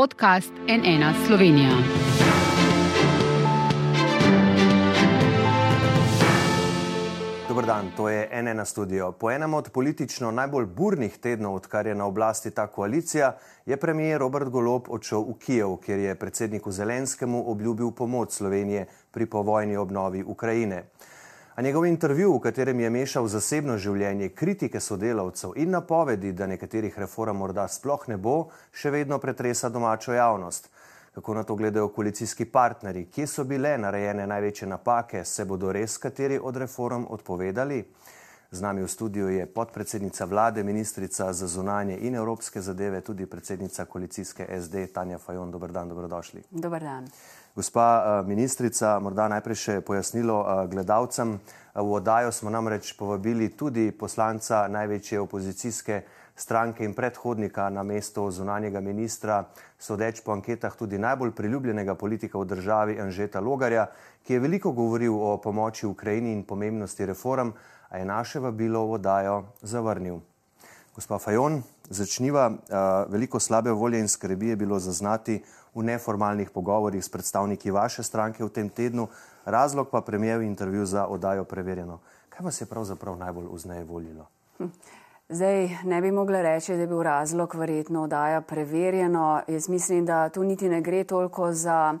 podcast NN Slovenija. Dobar dan, to je NN studio. Po enem od politično najbolj burnih tednov, odkar je na oblasti ta koalicija, je premijer Robert Golob odšel v Kijev, kjer je predsedniku Zelenskemu obljubil pomoč Slovenije pri povojni obnovi Ukrajine. A njegov intervju, v katerem je mešal zasebno življenje, kritike sodelavcev in napovedi, da nekaterih reform morda sploh ne bo, še vedno pretresa domačo javnost. Kako na to gledajo koalicijski partnerji, kje so bile narejene največje napake, se bodo res kateri od reform odpovedali? Z nami v studiu je podpredsednica vlade, ministrica za zunanje in evropske zadeve, tudi predsednica koalicijske SD, Tanja Fajon. Dobr dan, dobrodošli. Dobar dan. Gospa eh, ministrica, morda najprej še pojasnilo eh, gledalcem. V oddajo smo namreč povabili tudi poslanca največje opozicijske stranke in predhodnika na mesto zunanjega ministra, sodeč po anketah tudi najbolj priljubljenega politika v državi Anžeta Logarja, ki je veliko govoril o pomoči Ukrajini in pomembnosti reform, a je naše vabilo v oddajo zavrnil. Gospa Fajon, začniva. Veliko slabe volje in skrbi je bilo zaznati v neformalnih pogovorjih s predstavniki vaše stranke v tem tednu, razlog pa premijev intervju za oddajo preverjeno. Kaj vas je pravzaprav najbolj vznejevoljilo? Hm. Zdaj ne bi mogla reči, da je bil razlog verjetno oddaja preverjeno. Jaz mislim, da tu niti ne gre toliko za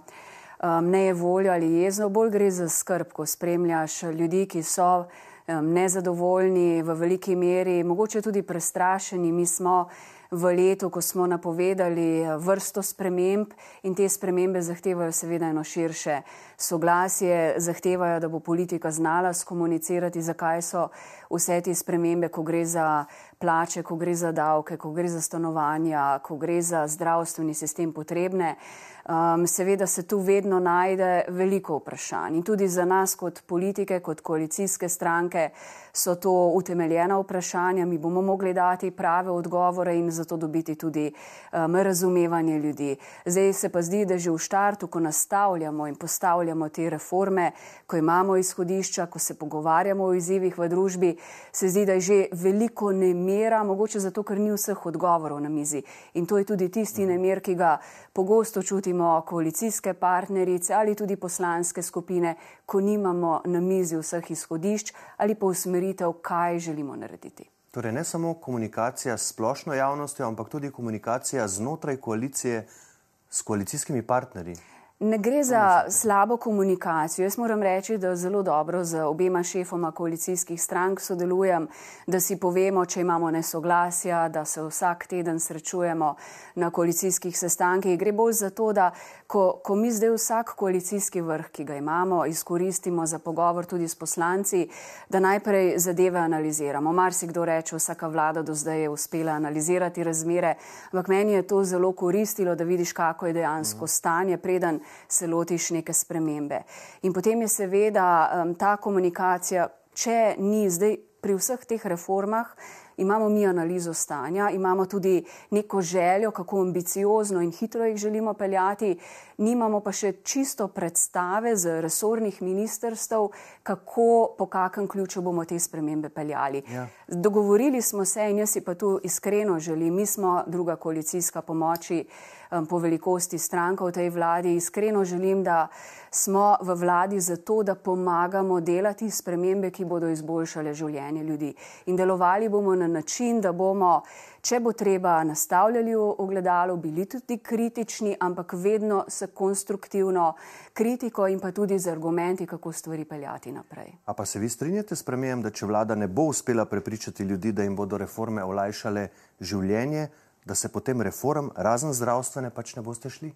um, nejevoljo ali jezno, bolj gre za skrb, ko spremljaš ljudi, ki so um, nezadovoljni v veliki meri, mogoče tudi prestrašeni. Mi smo v letu, ko smo napovedali vrsto sprememb in te spremembe zahtevajo seveda eno širše soglasje, zahtevajo, da bo politika znala skomunicirati, zakaj so vse te spremembe, ko gre za plače, ko gre za davke, ko gre za stanovanja, ko gre za zdravstveni sistem potrebne. Um, seveda se tu vedno najde veliko vprašanj in tudi za nas kot politike, kot koalicijske stranke so to utemeljena vprašanja. Mi bomo mogli dati prave odgovore in zato dobiti tudi um, razumevanje ljudi. Zdaj se pa zdi, da že v štartu, ko nastavljamo in postavljamo te reforme, ko imamo izhodišča, ko se pogovarjamo o izzivih v družbi, se zdi, da je že veliko nemira, mogoče zato, ker ni vseh odgovorov na mizi. In to je tudi tisti nemer, ki ga pogosto čutimo koalicijske partnerice ali tudi poslanske skupine, ko nimamo na mizi vseh izhodišč ali pa usmeritev, kaj želimo narediti. Torej, ne samo komunikacija s splošno javnostjo, ampak tudi komunikacija znotraj koalicije s koalicijskimi partnerji. Ne gre za slabo komunikacijo. Jaz moram reči, da zelo dobro z obema šefoma koalicijskih strank sodelujem, da si povemo, če imamo nesoglasja, da se vsak teden srečujemo na koalicijskih sestankih. Gre bolj za to, da ko, ko mi zdaj vsak koalicijski vrh, ki ga imamo, izkoristimo za pogovor tudi s poslanci, da najprej zadeve analiziramo. Mar si kdo reče, vsaka vlada do zdaj je uspela analizirati razmere, ampak meni je to zelo koristilo, da vidiš, kako je dejansko stanje, preden se lotiš neke spremembe. In potem je seveda um, ta komunikacija, če ni zdaj pri vseh teh reformah, imamo mi analizo stanja, imamo tudi neko željo, kako ambiciozno in hitro jih želimo peljati, nimamo pa še čisto predstave z resornih ministrstv, kako, po kakem ključu bomo te spremembe peljali. Ja. Dogovorili smo se in jaz si pa tu iskreno želim, mi smo druga koalicijska pomoči po velikosti stranka v tej vladi, iskreno želim, da smo v vladi zato, da pomagamo delati spremembe, ki bodo izboljšale življenje ljudi. In delovali bomo na način, da bomo, če bo treba, nastavljali ogledalo, bili tudi kritični, ampak vedno s konstruktivno kritiko in pa tudi z argumenti, kako stvari peljati naprej. A pa se vi strinjate s premijem, da če vlada ne bo uspela prepričati ljudi, da jim bodo reforme olajšale življenje, da se potem reform, razen zdravstvene, pač ne boste šli?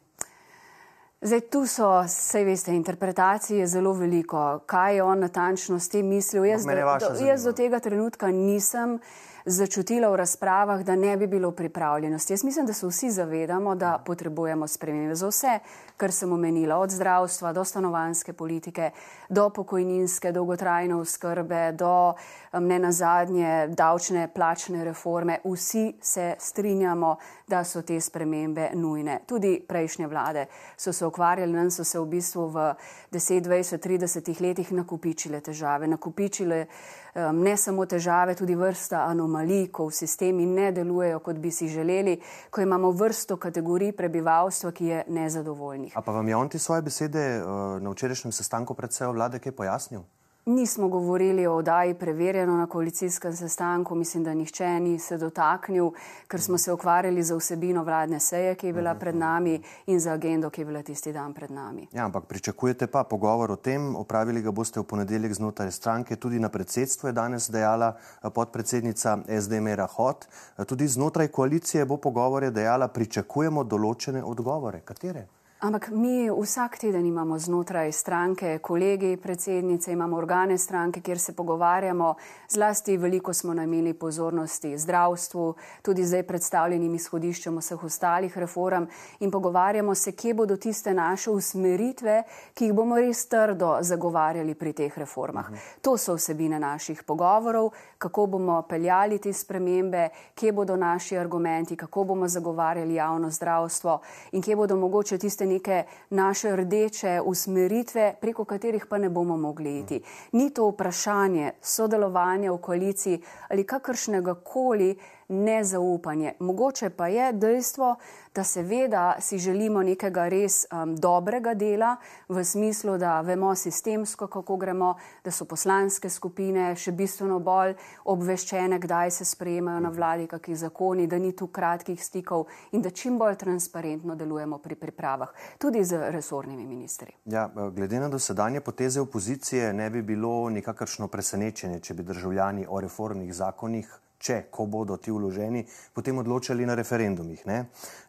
Zdaj, tu so, vse veste, interpretacije zelo veliko. Kaj je on natančno s tem mislil? Jaz, do, do, jaz do tega trenutka nisem začutila v razpravah, da ne bi bilo pripravljenosti. Jaz mislim, da se vsi zavedamo, da potrebujemo spremembe za vse, kar sem omenila, od zdravstva do stanovanske politike, do pokojninske, dolgotrajne oskrbe, do ne nazadnje davčne plačne reforme. Vsi se strinjamo, da so te spremembe nujne. Tudi prejšnje vlade so se ukvarjali, nam so se v bistvu v 10, 20, 30 letih nakupičile težave, nakupičile ne samo težave, tudi vrsta anomalij, ko v sistemi ne delujejo, kot bi si želeli, ko imamo vrsto kategorij prebivalstva, ki je nezadovoljnih. A pa vam je on ti svoje besede uh, na včerajšnjem sestanku predsejo vlade kaj pojasnil? Nismo govorili o oddaji preverjeno na koalicijskem sestanku, mislim, da nihče ni se dotaknil, ker smo se ukvarjali za vsebino vladne seje, ki je bila pred nami in za agendo, ki je bila tisti dan pred nami. Ja, ampak pričakujete pa pogovor o tem, opravili ga boste v ponedeljek znotraj stranke, tudi na predsedstvu je danes dejala eh, podpredsednica SDM Hot, eh, tudi znotraj koalicije bo pogovor je dejala, pričakujemo določene odgovore. Katere? Ampak mi vsak teden imamo znotraj stranke kolegi, predsednice, imamo organe stranke, kjer se pogovarjamo. Zlasti veliko smo namenili pozornosti zdravstvu, tudi zdaj predstavljenim izhodiščem vseh ostalih reform in pogovarjamo se, kje bodo tiste naše usmeritve, ki jih bomo res trdo zagovarjali pri teh reformah. To so vsebine naših pogovorov, kako bomo peljali te spremembe, kje bodo naši argumenti, kako bomo zagovarjali javno zdravstvo in kje bodo mogoče tiste neke naše rdeče usmeritve, preko katerih pa ne bomo mogli iti. Ni to vprašanje sodelovanja v koaliciji ali kakršnega koli nezaupanje. Mogoče pa je dejstvo, da seveda si želimo nekega res um, dobrega dela, v smislu, da vemo sistemsko, kako gremo, da so poslanske skupine še bistveno bolj obveščene, kdaj se sprejemajo na vladi kakšni zakoni, da ni tu kratkih stikov in da čim bolj transparentno delujemo pri pripravah, tudi z resornimi ministri. Ja, glede na dosedanje poteze opozicije, ne bi bilo nikakršno presenečenje, če bi državljani o reformnih zakonih če, ko bodo ti vloženi, potem odločali na referendumih. Ne?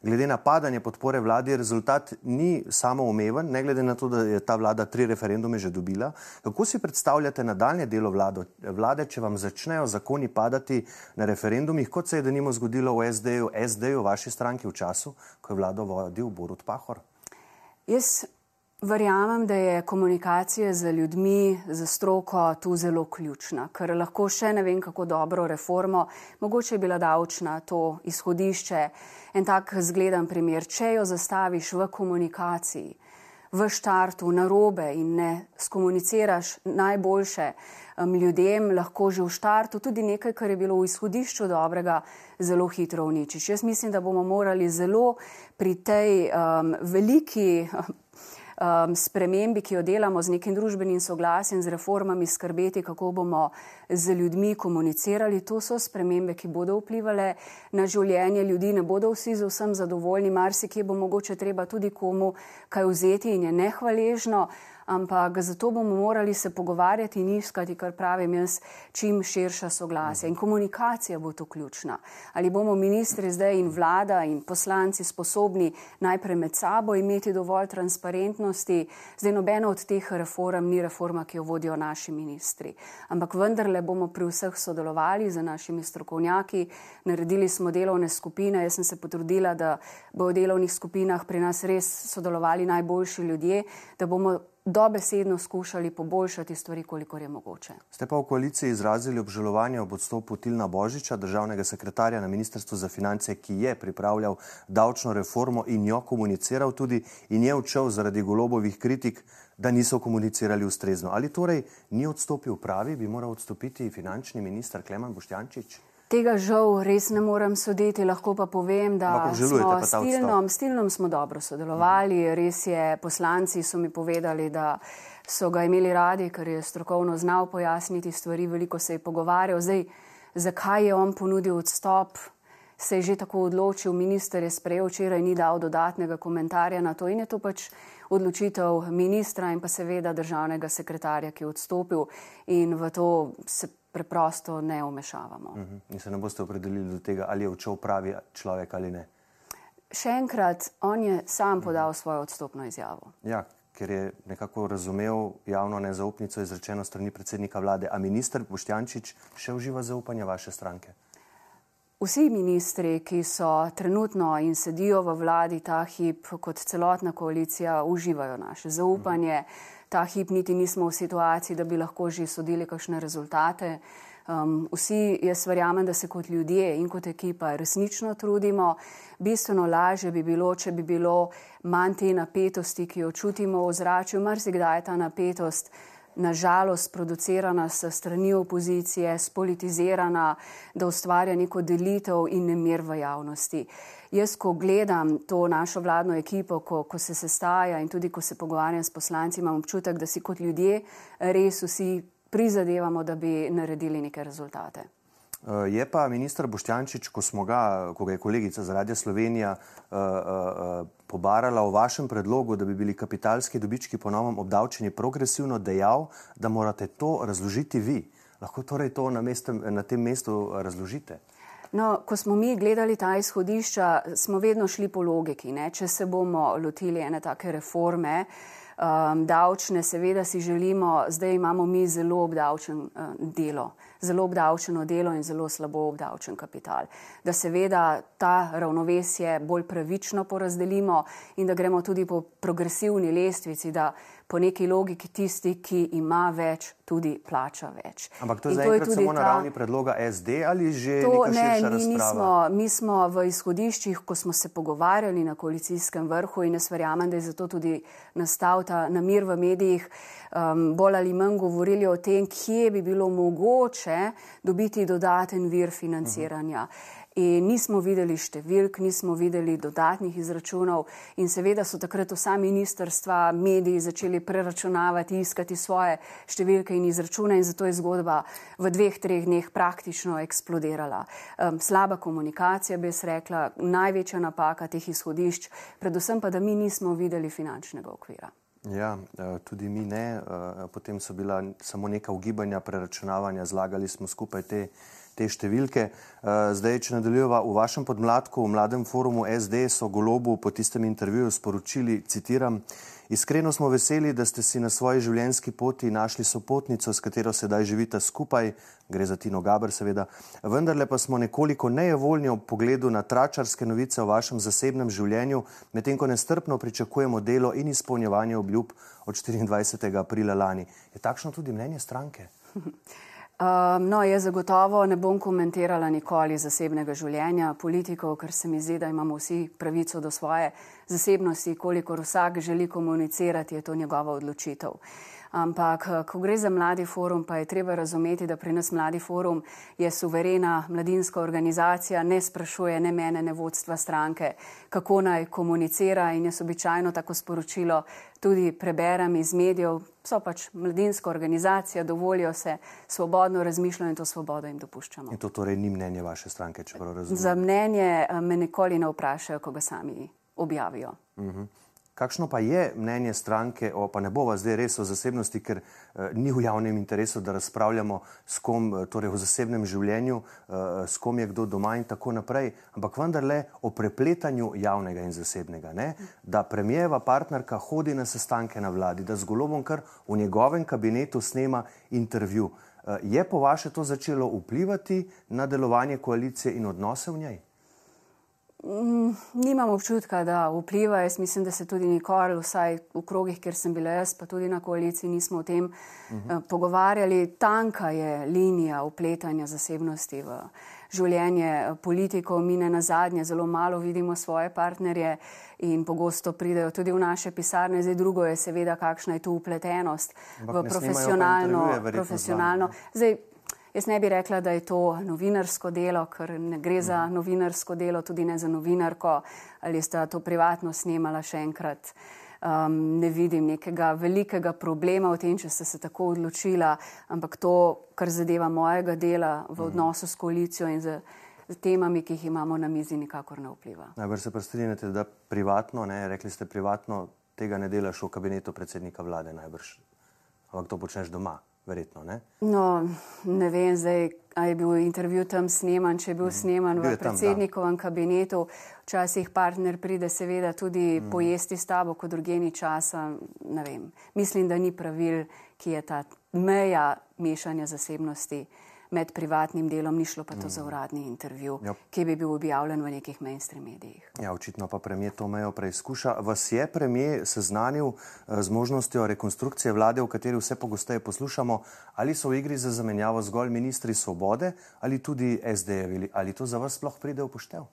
Glede na padanje podpore vladi, rezultat ni samo umeven, ne glede na to, da je ta vlada tri referendume že dobila. Kako si predstavljate nadaljne delo vlado, vlade, če vam začnejo zakoni padati na referendumih, kot se je denimo zgodilo v SD-ju, SD-ju, vaši stranki v času, ko je vlado vodil Borut Pahor? Jaz Verjamem, da je komunikacija z ljudmi, z stroko tu zelo ključna, ker lahko še ne vem, kako dobro reformo, mogoče je bila davčna to izhodišče. En tak zgleden primer, če jo zastaviš v komunikaciji, v štartu, na robe in ne skomuniciraš najboljše ljudem, lahko že v štartu tudi nekaj, kar je bilo v izhodišču dobrega, zelo hitro uničiš. Jaz mislim, da bomo morali zelo pri tej um, veliki um, spremembi, ki jo delamo z nekim družbenim soglasjem, z reformami, skrbeti, kako bomo z ljudmi komunicirali. To so spremembe, ki bodo vplivali na življenje ljudi, ne bodo vsi z vsem zadovoljni, marsikje bo mogoče treba tudi komu kaj vzeti in je nehvaležno ampak zato bomo morali se pogovarjati in iskati, kar pravim jaz, čim širša soglasja. In komunikacija bo tu ključna. Ali bomo ministri zdaj in vlada in poslanci sposobni najprej med sabo imeti dovolj transparentnosti. Zdaj nobena od teh reform ni reforma, ki jo vodijo naši ministri. Ampak vendarle bomo pri vseh sodelovali z našimi strokovnjaki, naredili smo delovne skupine. Jaz sem se potrudila, da bo v delovnih skupinah pri nas res sodelovali najboljši ljudje, da bomo dobesedno skušali poboljšati stvari, kolikor je mogoče. Ste pa v koaliciji izrazili obžalovanje ob odstopu Tilna Božiča, državnega sekretarja na Ministrstvu za finance, ki je pripravljal davčno reformo in jo komuniciral tudi in je odšel zaradi golobovih kritik, da niso komunicirali ustrezno. Ali torej ni odstopil pravi, bi moral odstopiti finančni minister Kleman Boštjančič? Tega žal res ne morem soditi, lahko pa povem, da smo s Tilnom, Tilnom smo dobro sodelovali. Res je, poslanci so mi povedali, da so ga imeli radi, ker je strokovno znal pojasniti stvari, veliko se je pogovarjal. Zdaj, zakaj je on ponudil odstop, se je že tako odločil, minister je sprejel včeraj, ni dal dodatnega komentarja na to in je to pač odločitev ministra in pa seveda državnega sekretarja, ki je odstopil in v to se preprosto ne omešavamo. Uh -huh. In se ne boste opredelili do tega, ali je odšel pravi človek ali ne. Še enkrat, on je sam podal svojo odstopno izjavo. Ja, ker je nekako razumel javno nezaupnico izrečeno strani predsednika vlade. A minister Boštjančič še uživa zaupanje vaše stranke? Vsi ministri, ki so trenutno in sedijo v vladi ta hip kot celotna koalicija, uživajo naše zaupanje. Uh -huh ta hip niti nismo v situaciji, da bi lahko že sodili kakšne rezultate. Um, vsi, jaz verjamem, da se kot ljudje in kot ekipa resnično trudimo. Bistveno lažje bi bilo, če bi bilo manj te napetosti, ki jo čutimo v zraku. Mrzikdaj je ta napetost nažalost producirana s strani opozicije, spolitizirana, da ustvarja neko delitev in nemir v javnosti. Jaz, ko gledam to našo vladno ekipo, ko, ko se sestaja in tudi ko se pogovarjam s poslanci, imam občutek, da si kot ljudje res vsi prizadevamo, da bi naredili neke rezultate. Eh, je pa ministr Boštjančič, ko ga, ko ga je kolegica z Radio Slovenija uh, uh, pobarala o vašem predlogu, da bi bili kapitalski dobički ponovno obdavčeni progresivno, dejal, da morate to razložiti vi. Lahko torej to na, mestem, na tem mestu razložite? No, ko smo mi gledali ta izhodišča, smo vedno šli po logiki. Ne? Če se bomo lotili ene take reforme, um, davčne, seveda si želimo, zdaj imamo mi zelo obdavčen uh, delo zelo obdavčeno delo in zelo slabo obdavčen kapital. Da seveda ta ravnovesje bolj pravično porazdelimo in da gremo tudi po progresivni lestvici, da po neki logiki tisti, ki ima več, tudi plača več. Ampak to je zdaj tudi samo ta... na ravni predloga SD ali že to, ne, mi, mi, smo, mi smo v izhodiščih, ko smo se pogovarjali na koalicijskem vrhu in jaz verjamem, da je zato tudi nastal ta namir v medijih, um, bolj ali manj govorili o tem, kje bi bilo mogoče dobiti dodaten vir financiranja. Uh -huh in nismo videli številk, nismo videli dodatnih izračunov in seveda so takrat vsa ministrstva, mediji začeli preračunavati, iskati svoje številke in izračune in zato je zgodba v dveh, treh dneh praktično eksplodirala. Um, slaba komunikacija, bi jaz rekla, največja napaka teh izhodišč, predvsem pa, da mi nismo videli finančnega okvira. Ja, eh, tudi mi ne. Eh, potem so bila samo neka ugibanja, preračunavanja, zlagali smo skupaj te te številke. Eh, zdaj, če nadaljujeva v vašem podmladku, v mladem forumu SD, so Golobu po tistem intervjuju sporočili, citiram, iskreno smo veseli, da ste si na svoji življenjski poti našli sopotnico, s katero sedaj živite skupaj, gre za Tino Gaber seveda, vendarle pa smo nekoliko nejevoljni ob pogledu na tračarske novice o vašem zasebnem življenju, medtem ko nestrpno pričakujemo delo in izpolnjevanje obljub od 24. aprila lani. Je takšno tudi mnenje stranke? Um, no, jaz zagotovo ne bom komentirala nikoli zasebnega življenja politikov, ker se mi zdi, da imamo vsi pravico do svoje zasebnosti, kolikor vsak želi komunicirati, je to njegova odločitev. Ampak, eh, ko gre za mladi forum, pa je treba razumeti, da pri nas mladi forum je suverena mladinska organizacija, ne sprašuje ne mene, ne vodstva stranke, kako naj komunicira in jaz običajno tako sporočilo tudi preberem iz medijev. So pač mladinska organizacija, dovolijo se svobodno razmišljati in to svobodo jim dopuščamo. In to torej ni mnenje vaše stranke, če prav razumem? Za mnenje eh, me nikoli ne vprašajo, ko ga sami objavijo. Uh mhm. -huh. Kakšno pa je mnenje stranke, o, pa ne bova zdaj res o zasebnosti, ker eh, ni v javnem interesu, da razpravljamo s kom, eh, torej o zasebnem življenju, eh, s kom je kdo doma in tako naprej, ampak vendarle o prepletanju javnega in zasebnega. Ne? Da premijeva partnerka hodi na sestanke na vladi, da z golobom kar v njegovem kabinetu snema intervju. Eh, je po vaše to začelo vplivati na delovanje koalicije in odnose v njej? Mm, nimam občutka, da vpliva. Jaz mislim, da se tudi nikoli, vsaj v krogih, kjer sem bila jaz, pa tudi na koaliciji, nismo o tem uh -huh. uh, pogovarjali. Tanka je linija upletanja zasebnosti v življenje eh, politikov. Mi ne na zadnje zelo malo vidimo svoje partnerje in pogosto pridejo tudi v naše pisarne. Zdaj drugo je seveda, kakšna je tu upletenost Ampak v profesionalno. profesionalno. Zdaj, Jaz ne bi rekla, da je to novinarsko delo, ker ne gre za mhm. novinarsko delo, tudi ne za novinarko, ali sta to privatno snemala še enkrat. Um, ne vidim nekega velikega problema v tem, če ste se tako odločila, ampak to, kar zadeva mojega dela v mhm. odnosu s koalicijo in z, z temami, ki jih imamo na mizi, nikakor ne vpliva. Najbrž se prstrinjate, da privatno, ne, rekli ste privatno, tega ne delaš v kabinetu predsednika vlade, najbrž, ampak to počneš doma verjetno. Ne? No, ne vem, zdaj, ali je bil intervju tam sneman, če je bil mm. sneman bil v predsednikovem kabinetu. Včasih partner pride, seveda, tudi mm. pojesti s tabo, kot drugeni časa. Mislim, da ni pravil, ki je ta meja mešanja zasebnosti med privatnim delom, ni šlo pa to mm. za uradni intervju, yep. Ki bi bil objavljen v nekih mainstream medijih. Ja, očitno pa premijer to mejo preizkuša. Vas je premijer seznanil eh, z možnostjo rekonstrukcije vlade, v kateri vse pogosteje poslušamo, ali so v igri za zamenjavo zgolj ministri svobode ali tudi SD-jevi, ali to za vas sploh pride v poštev?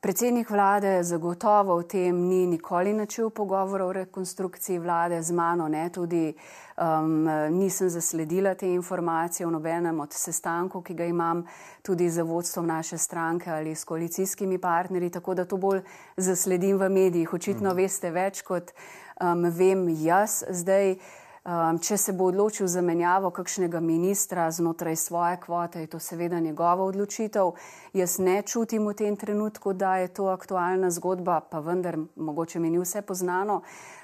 Predsednik vlade zagotovo o tem ni nikoli načel pogovora o rekonstrukciji vlade z mano, ne tudi um, nisem zasledila te informacije v nobenem od sestankov, ki ga imam tudi za vodstvom naše stranke ali s koalicijskimi partnerji, tako da to bolj zasledim v medijih. Očitno mhm. veste več, kot um, vem jaz zdaj. Um, če se bo odločil za menjavo kakšnega ministra znotraj svoje kvote, je to seveda njegova odločitev. Jaz ne čutim v tem trenutku, da je to aktualna zgodba, pa vendar mogoče mi ni vse poznano.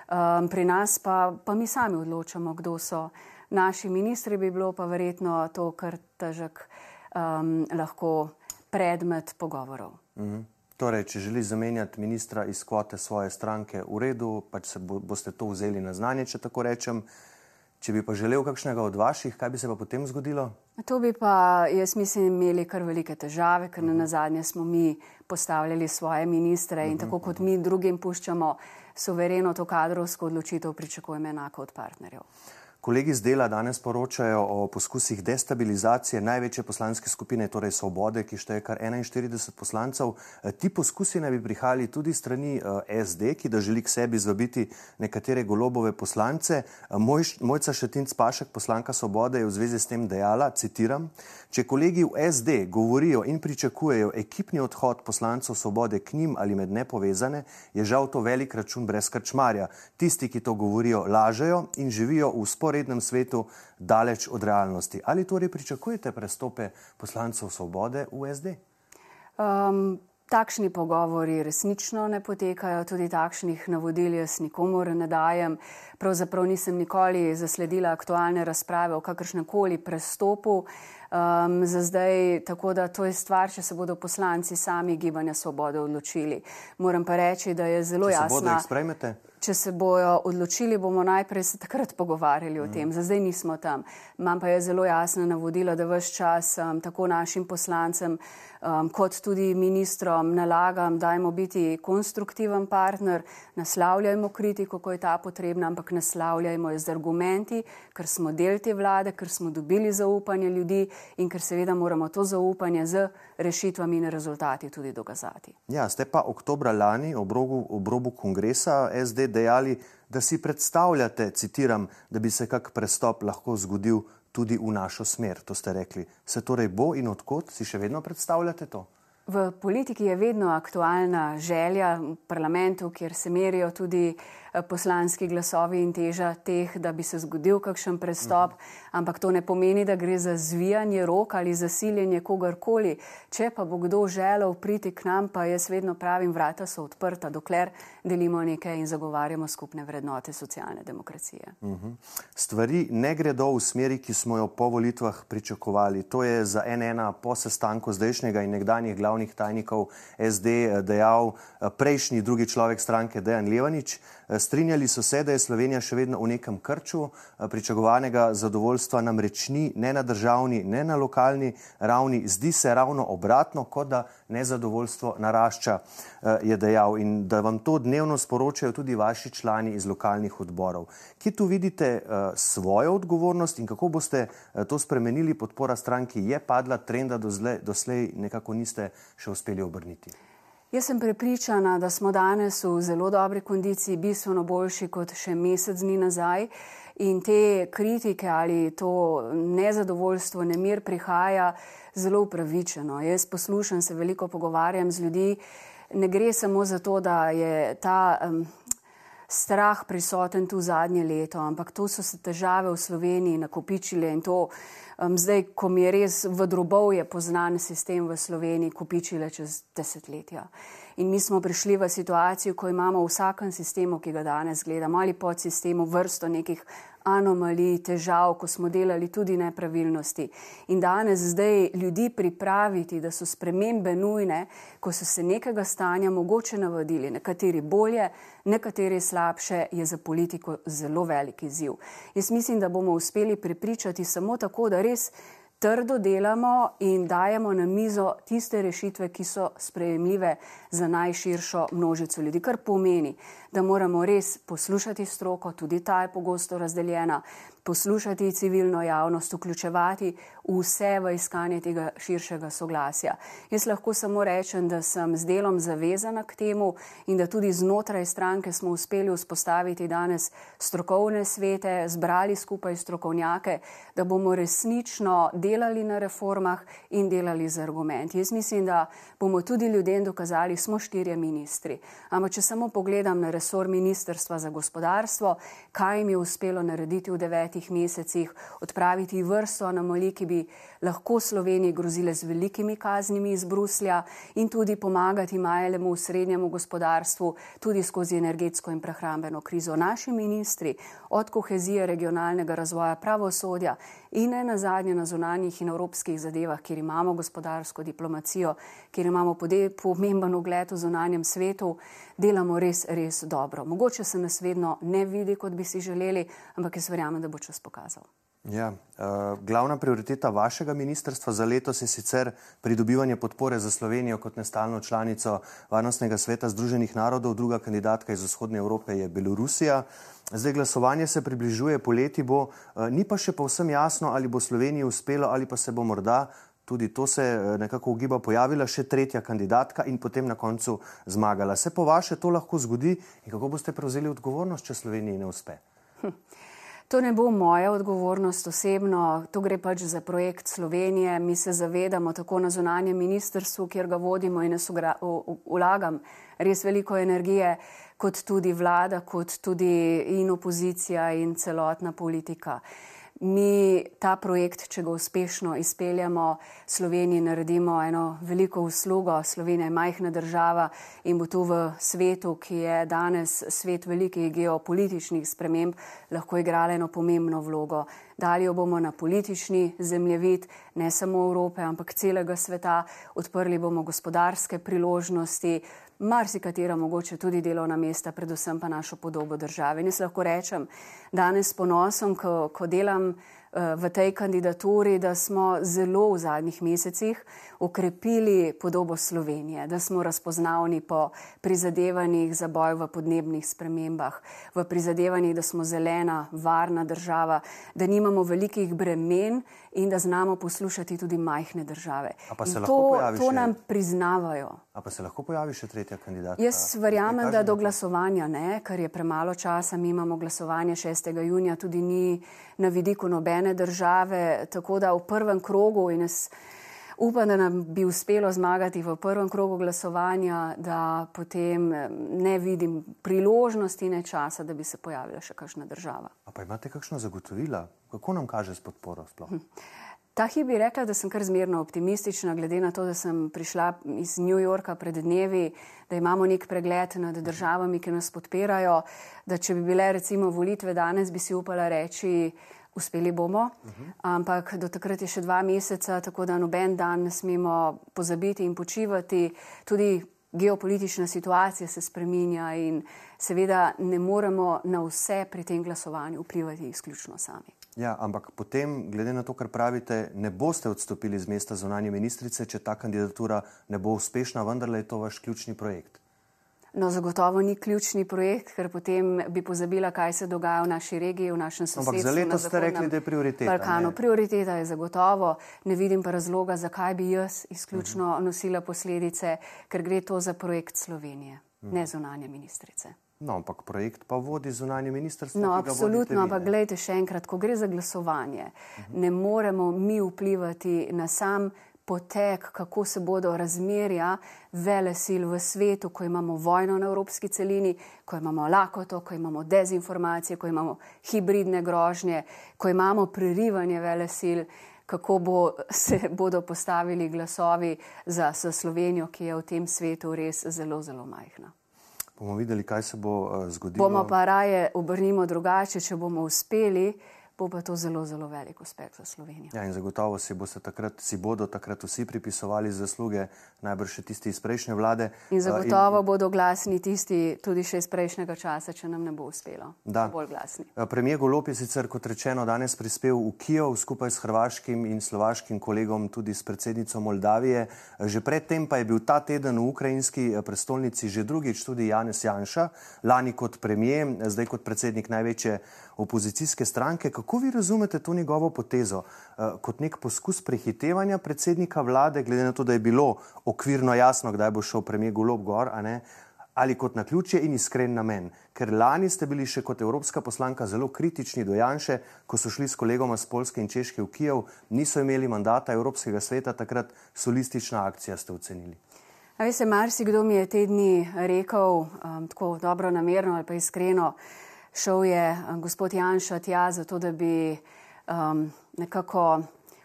Um, pri nas pa, pa mi sami odločamo, kdo so naši ministri, bi bilo pa verjetno to kar težek um, lahko predmet pogovorov. Mhm. Torej, če želi zamenjati ministra iz kvote svoje stranke, v redu, pač se bo, boste to vzeli na znanje, če tako rečem. Če bi pa želel kakšnega od vaših, kaj bi se pa potem zgodilo? To bi pa, jaz mislim, imeli kar velike težave, ker uh -huh. na zadnje smo mi postavljali svoje ministre uh -huh. in tako kot mi drugim puščamo suvereno to kadrovsko odločitev, pričakujemo enako od partnerjev. Kolegi z dela danes poročajo o poskusih destabilizacije največje poslanske skupine, torej Svobode, ki šteje kar 41 poslancev. E, ti poskusi naj bi prihajali tudi strani e, SD, ki da želi k sebi zvabiti nekatere golobove poslance. E, moj, mojca Šetinc Pašek, poslanka Svobode, je v zvezi s tem dejala, citiram, če kolegi v SD govorijo in pričakujejo ekipni odhod poslancev Svobode k njim ali med nepovezane, je žal to velik račun brez krčmarja. Tisti, ki to govorijo, lažejo in živijo v spor sporednem svetu daleč od realnosti. Ali torej pričakujete prestope poslancev svobode v SD? Um, takšni pogovori resnično ne potekajo, tudi takšnih navodil jaz nikomor ne dajem. Pravzaprav nisem nikoli zasledila aktualne razprave o kakršnem koli prestopu. Um, za zdaj, tako da to je stvar, če se bodo poslanci sami gibanja svobode odločili. Moram pa reči, da je zelo jasno če se bojo odločili, bomo najprej se takrat pogovarjali o tem. Za zdaj nismo tam. Imam pa je zelo jasno navodilo, da vse čas um, tako našim poslancem um, kot tudi ministrom nalagam, dajmo biti konstruktiven partner, naslavljajmo kritiko, ko je ta potrebna, ampak naslavljajmo jo z argumenti, ker smo del te vlade, ker smo dobili zaupanje ljudi in ker seveda moramo to zaupanje z rešitvami in rezultati tudi dokazati. Ja, ste pa oktobra lani ob robu, ob robu kongresa SD dejali, da si predstavljate, citiram, da bi se kak prestop lahko zgodil tudi v našo smer. To ste rekli. Se torej bo in odkot si še vedno predstavljate to? V politiki je vedno aktualna želja v parlamentu, kjer se merijo tudi Eh, poslanski glasovi in teža teh, da bi se zgodil kakšen prestop, uh -huh. ampak to ne pomeni, da gre za zvijanje rok ali za siljenje kogarkoli. Če pa bo kdo želel priti k nam, pa jaz vedno pravim, vrata so odprta, dokler delimo nekaj in zagovarjamo skupne vrednote socialne demokracije. Uh mhm. -huh. Stvari ne gredo v smeri, ki smo jo po volitvah pričakovali. To je za NN po sestanku zdajšnjega in nekdanjih glavnih tajnikov SD eh, dejal eh, prejšnji drugi človek stranke Dejan Levanič. Strinjali so se, da je Slovenija še vedno v nekem krču, pričakovanega zadovoljstva nam reči ne na državni, ne na lokalni ravni, zdi se ravno obratno, kot da nezadovoljstvo narašča, je dejal in da vam to dnevno sporočajo tudi vaši člani iz lokalnih odborov. Kje tu vidite svojo odgovornost in kako boste to spremenili? Podpora stranki je padla, trenda doslej nekako niste še uspeli obrniti. Jaz sem prepričana, da smo danes v zelo dobri kondiciji, bistveno boljši kot še mesec dni nazaj. In te kritike ali to nezadovoljstvo, nemir prihaja zelo upravičeno. Jaz poslušam, se veliko pogovarjam z ljudmi. Ne gre samo za to, da je ta um, strah prisoten tu zadnje leto, ampak to so se težave v Sloveniji nakopičile in to um, zdaj, ko mi je res v drobovje poznan sistem v Sloveniji, kopičile čez desetletja. In mi smo prišli v situacijo, ko imamo v vsakem sistemu, ki ga danes gledamo, ali pod sistemu vrsto nekih anomalij, težav, ko smo delali tudi nepravilnosti. In danes zdaj ljudi pripraviti, da so spremembe nujne, ko so se nekega stanja mogoče navadili, nekateri bolje, nekateri slabše, je za politiko zelo velik izziv. Jaz mislim, da bomo uspeli prepričati samo tako, da res trdo delamo in dajemo na mizo tiste rešitve, ki so sprejemljive za najširšo množico ljudi, kar pomeni, da moramo res poslušati stroko, tudi ta je pogosto razdeljena, poslušati civilno javnost, vključevati vse v iskanje tega širšega soglasja. Jaz lahko samo rečem, da sem z delom zavezana k temu in da tudi znotraj stranke smo uspeli vzpostaviti danes strokovne svete, zbrali skupaj strokovnjake, da bomo resnično delali na reformah in delali z argumenti. Jaz mislim, da bomo tudi ljudem dokazali, smo štirje ministri. Ampak, če samo pogledam na resor Ministrstva za gospodarstvo, kaj jim je uspelo narediti v devetih mesecih, odpraviti vrsto anomalij, ki bi lahko Sloveniji grozile z velikimi kaznimi iz Bruslja in tudi pomagati majelemu v srednjemu gospodarstvu, tudi skozi energetsko in prehrambeno krizo. Naši ministri od kohezije regionalnega razvoja pravosodja in ne na zadnje na zunanjih in evropskih zadevah, kjer imamo gospodarsko diplomacijo, kjer imamo pomemben ugled v zunanjem svetu, delamo res, res dobro. Mogoče se nas vedno ne vidi, kot bi si želeli, ampak jaz verjamem, da bo čas pokazal. Ja, uh, glavna prioriteta vašega ministrstva za letos je sicer pridobivanje podpore za Slovenijo kot nestalno članico Varnostnega sveta Združenih narodov, druga kandidatka iz vzhodne Evrope je Belorusija. Zdaj glasovanje se približuje, poleti bo, uh, ni pa še povsem jasno, ali bo Sloveniji uspelo ali pa se bo morda. Tudi to se nekako ugiba, pojavila še tretja kandidatka in potem na koncu zmagala. Se po vaše to lahko zgodi in kako boste prevzeli odgovornost, če Sloveniji ne uspe? Hm. To ne bo moja odgovornost osebno, to gre pač za projekt Slovenije. Mi se zavedamo tako na zunanjem ministrstvu, kjer ga vodimo in jaz vlagam res veliko energije, kot tudi vlada, kot tudi in opozicija in celotna politika mi ta projekt, če ga uspešno izpeljamo, Sloveniji naredimo eno veliko uslugo. Slovenija je majhna država in bo tu v svetu, ki je danes svet velikih geopolitičnih sprememb, lahko igrala eno pomembno vlogo. Dali jo bomo na politični zemljevid, ne samo Evrope, ampak celega sveta, odprli bomo gospodarske priložnosti, marsikatera mogoče tudi delovna mesta, predvsem pa našo podobo države. In jaz lahko rečem danes s ponosom, ko, ko delam uh, v tej kandidaturi, da smo zelo v zadnjih mesecih okrepili podobo Slovenije, da smo razpoznavni po prizadevanjih za boj v podnebnih spremembah, v prizadevanjih, da smo zelena, varna država, da nimamo velikih bremen in da znamo poslušati tudi majhne države. To, to nam priznavajo. A pa se lahko pojavi še tretja kandidatka? Jaz verjamem, da do glasovanja ne, ker je premalo časa. Mi imamo glasovanje 6. junija, tudi ni na vidiku nobene države, tako da v prvem krogu in jaz upam, da nam bi uspelo zmagati v prvem krogu glasovanja, da potem ne vidim priložnosti ne časa, da bi se pojavila še kakšna država. A pa imate kakšno zagotovila? Kako nam kaže s podporo sploh? Hm. Ta hip bi rekla, da sem kar zmerno optimistična, glede na to, da sem prišla iz New Yorka pred dnevi, da imamo nek pregled nad državami, ki nas podpirajo, da če bi bile recimo volitve danes, bi si upala reči, uspeli bomo, uh -huh. ampak do takrat je še dva meseca, tako da noben dan ne smemo pozabiti in počivati. Tudi geopolitična situacija se spreminja in seveda ne moremo na vse pri tem glasovanju vplivati izključno sami. Ja, ampak potem, glede na to, kar pravite, ne boste odstopili z mesta zunanje ministrice, če ta kandidatura ne bo uspešna, vendarle je to vaš ključni projekt. No, zagotovo ni ključni projekt, ker potem bi pozabila, kaj se dogaja v naši regiji, v našem sosedstvu. Ampak za leto ste rekli, da je prioriteta. Balkano. Prioriteta je zagotovo. Ne vidim pa razloga, zakaj bi jaz izključno uh mhm. -huh. nosila posledice, ker gre to za projekt Slovenije, uh -huh. ne zunanje ministrice. No, ampak projekt pa vodi zunanje ministrstvo. No, absolutno, ampak gledajte še enkrat, ko gre za glasovanje, uh -huh. ne moremo mi vplivati na sam potek, kako se bodo razmerja vele sil v svetu, ko imamo vojno na evropski celini, ko imamo lakoto, ko imamo dezinformacije, ko imamo hibridne grožnje, ko imamo prerivanje vele sil, kako bo, se bodo postavili glasovi za Slovenijo, ki je v tem svetu res zelo, zelo majhna. Bomo videli, kaj se bo uh, zgodilo. Bomo pa raje obrnimo drugače, če bomo uspeli bo pa to zelo, zelo velik uspeh za Slovenijo. Ja, in zagotovo si, takrat, si bodo takrat vsi pripisovali zasluge, najbrž še tisti iz prejšnje vlade. In zagotovo in... bodo glasni tisti tudi še iz prejšnjega časa, če nam ne bo uspelo. Da, bolj glasni. Premijer Golop je sicer, kot rečeno, danes prispel v Kijev skupaj s hrvaškim in slovaškim kolegom, tudi s predsednico Moldavije. Že predtem pa je bil ta teden v ukrajinski prestolnici že drugič tudi Janez Janša, lani kot premijer, zdaj kot predsednik največje opozicijske stranke. Kako vi razumete to njegovo potezo uh, kot nek poskus prehitevanja predsednika vlade, glede na to, da je bilo okvirno jasno, kdaj bo šel premijer Golob gor, ali kot na ključje in iskren namen? Ker lani ste bili še kot evropska poslanka zelo kritični do Janše, ko so šli s kolegoma z Polske in Češke v Kijev, niso imeli mandata Evropskega sveta, takrat solistična akcija ste ocenili. Veste, marsikdo mi je te dni rekel um, tako dobro namerno ali pa iskreno, šel je um, gospod Janša tja zato, da bi um, nekako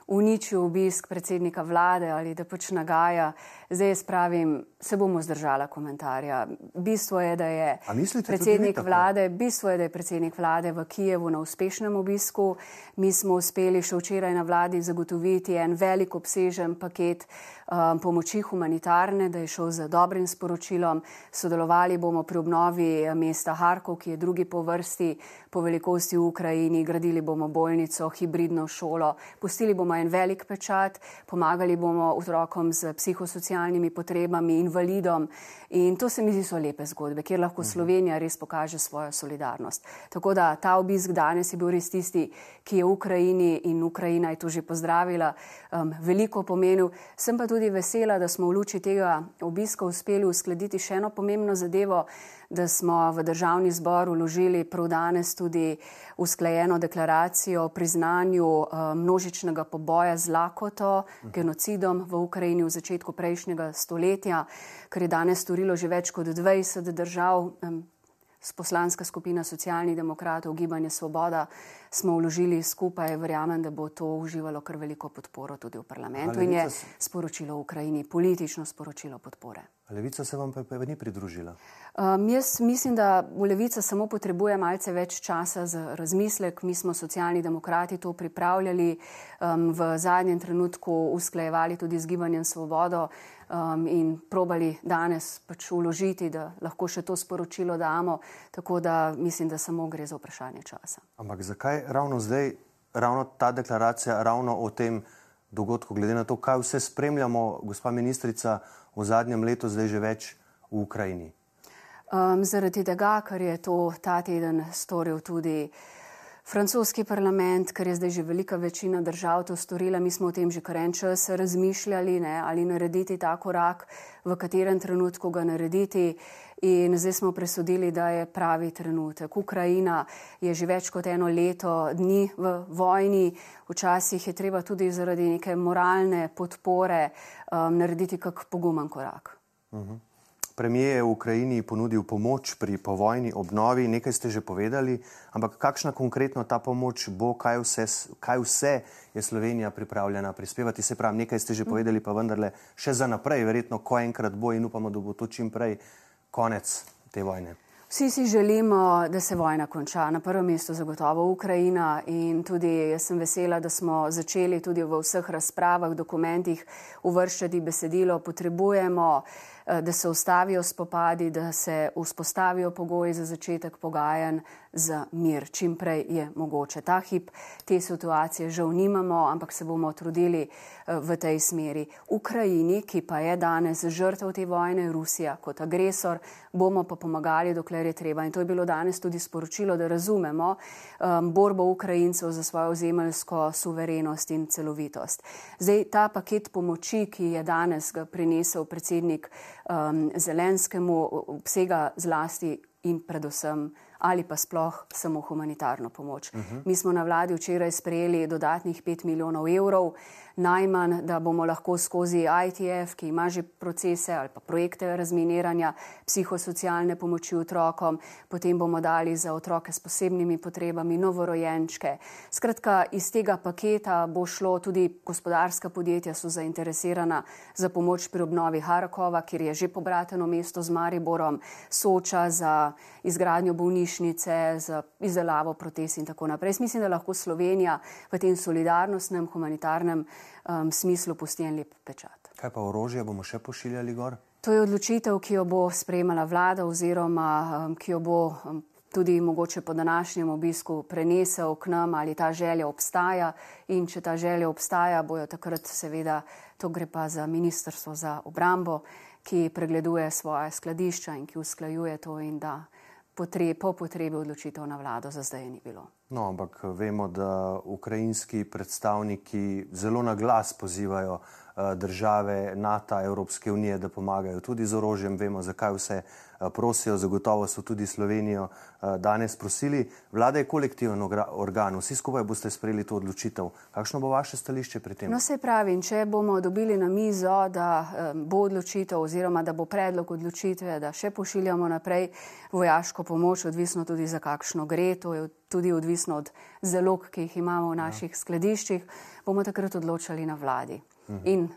uničil obisk predsednika vlade ali da pač nagaja. Zdaj jaz pravim, se bomo zdržala komentarja. Bistvo je, da je predsednik vlade, bistvo je, da je predsednik vlade v Kijevu na uspešnem obisku. Mi smo uspeli še včeraj na vladi zagotoviti en velik obsežen paket um, pomoči humanitarne, da je šel z dobrim sporočilom. Sodelovali bomo pri obnovi eh, mesta Harkov, ki je drugi po vrsti po velikosti v Ukrajini. Gradili bomo bolnico, hibridno šolo. Pustili bomo en velik pečat, pomagali bomo otrokom z psihosocialnimi socialnimi potrebami, invalidom. In to se mi zdi so lepe zgodbe, kjer lahko mhm. Slovenija res pokaže svojo solidarnost. Tako da ta obisk danes je bil res tisti, ki je v Ukrajini in Ukrajina je to že pozdravila, um, veliko pomenil. Sem pa tudi vesela, da smo v luči tega obiska uspeli uskladiti še eno pomembno zadevo da smo v državni zbor uložili prav danes tudi usklajeno deklaracijo o priznanju eh, množičnega poboja z lakoto, genocidom v Ukrajini v začetku prejšnjega stoletja, kar je danes storilo že več kot 20 držav. Poslanska skupina socialnih demokratov, Gibanje Svoboda, smo vložili skupaj, verjamem, da bo to uživalo kar veliko podporo tudi v parlamentu in je sporočilo Ukrajini, politično sporočilo podpore. Levica se vam pa, pa ni pridružila? Um, jaz mislim, da Levica samo potrebuje malce več časa za razmislek. Mi smo socialni demokrati to pripravljali, um, v zadnjem trenutku usklajevali tudi z Gibanjem Svobodo um, in probali danes pač uložiti, da lahko še to sporočilo damo. Tako da mislim, da samo gre za vprašanje časa. Ampak zakaj ravno zdaj, ravno ta deklaracija, ravno o tem dogodku, glede na to, kaj vse spremljamo, gospa ministrica, v zadnjem letu zdaj že več v Ukrajini? Um, zaradi tega, ker je to ta teden storil tudi francoski parlament, ker je zdaj že velika večina držav to storila, mi smo o tem že kar en čas razmišljali, ne, ali narediti ta korak, v katerem trenutku ga narediti. In zdaj smo presodili, da je pravi trenutek. Ukrajina je že več kot eno leto dni v vojni, včasih je treba tudi zaradi neke moralne podpore um, narediti kak pogumen korak. Uh mhm. -huh. Premijer je v Ukrajini ponudil pomoč pri povojni obnovi, nekaj ste že povedali, ampak kakšna konkretno ta pomoč bo, kaj vse, kaj vse je Slovenija pripravljena prispevati. Se pravi, nekaj ste že povedali, pa vendarle še za naprej, verjetno, ko enkrat bo in upamo, da bo to čim prej konec te vojne. Vsi si želimo, da se vojna konča. Na prvem mestu zagotovo Ukrajina in tudi jaz sem vesela, da smo začeli tudi v vseh razpravah, dokumentih uvrščati besedilo. Potrebujemo, eh, da se ustavijo spopadi, da se vzpostavijo pogoji za začetek pogajanj za mir. Čim prej je mogoče. Ta hip te situacije žal nimamo, ampak se bomo trudili eh, v tej smeri. Ukrajini, ki pa je danes žrtev te vojne, Rusija kot agresor, bomo pa pomagali, dokler je treba. In to je bilo danes tudi sporočilo, da razumemo um, borbo Ukrajincev za svojo ozemeljsko suverenost in celovitost. Zdaj, ta paket pomoči, ki je danes ga prinesel predsednik um, Zelenskemu, obsega zlasti in predvsem ali pa sploh samo humanitarno pomoč. Uh -huh. Mi smo na vladi včeraj sprejeli dodatnih 5 milijonov evrov najmanj, da bomo lahko skozi ITF, ki ima že procese ali pa projekte razminiranja, psihosocialne pomoči otrokom, potem bomo dali za otroke s posebnimi potrebami, novorojenčke. Skratka, iz tega paketa bo šlo tudi gospodarska podjetja, so zainteresirana za pomoč pri obnovi Harakova, kjer je že pobrateno mesto z Mariborom, Soča za izgradnjo bolnišnice, za izdelavo protez in tako naprej. Jaz mislim, da lahko Slovenija v tem solidarnostnem, humanitarnem um, smislu pusti en lep pečat. Kaj pa orožje bomo še pošiljali gor? To je odločitev, ki jo bo sprejemala vlada oziroma um, ki jo bo um, tudi mogoče po današnjem obisku prenesel k nam, ali ta želja obstaja. In če ta želja obstaja, bojo takrat seveda, to gre pa za Ministrstvo za obrambo, ki pregleduje svoje skladišča in ki usklajuje to in da potreb, po potrebi odločitev na vlado za zdaj ni bilo. No, ampak vemo, da ukrajinski predstavniki zelo na glas pozivajo Eh, države NATO, Evropske unije, da pomagajo tudi z orožjem. Vemo, zakaj vse eh, prosijo, zagotovo so tudi Slovenijo eh, danes prosili. Vlada je kolektiven organ, vsi skupaj boste sprejeli to odločitev. Kakšno bo vaše stališče pri tem? No, se pravi, če bomo dobili na mizo, da bo odločitev oziroma da bo predlog odločitve, da še pošiljamo naprej vojaško pomoč, odvisno tudi za kakšno gre, to je tudi odvisno od zalog, ki jih imamo v naših ja. skladiščih, bomo takrat odločali na vladi. Mhm. In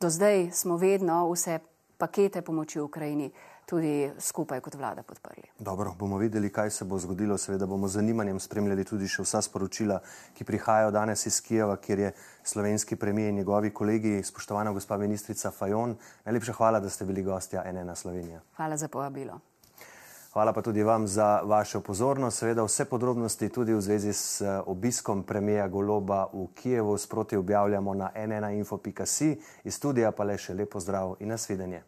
do zdaj smo vedno vse pakete pomoči Ukrajini tudi skupaj kot vlada podprli. Dobro, bomo videli, kaj se bo zgodilo. Seveda bomo z zanimanjem spremljali tudi še vsa sporočila, ki prihajajo danes iz Kijeva, kjer je slovenski premijer in njegovi kolegi, spoštovana gospa ministrica Fajon. Najlepša hvala, da ste bili gostja NN Slovenija. Hvala za povabilo. Hvala pa tudi vam za vašo pozornost. Seveda vse podrobnosti tudi v zvezi s eh, obiskom premijeja Goloba v Kijevu sproti objavljamo na nnainfo.si. Iz studija pa le še lepo zdrav in nasvidenje.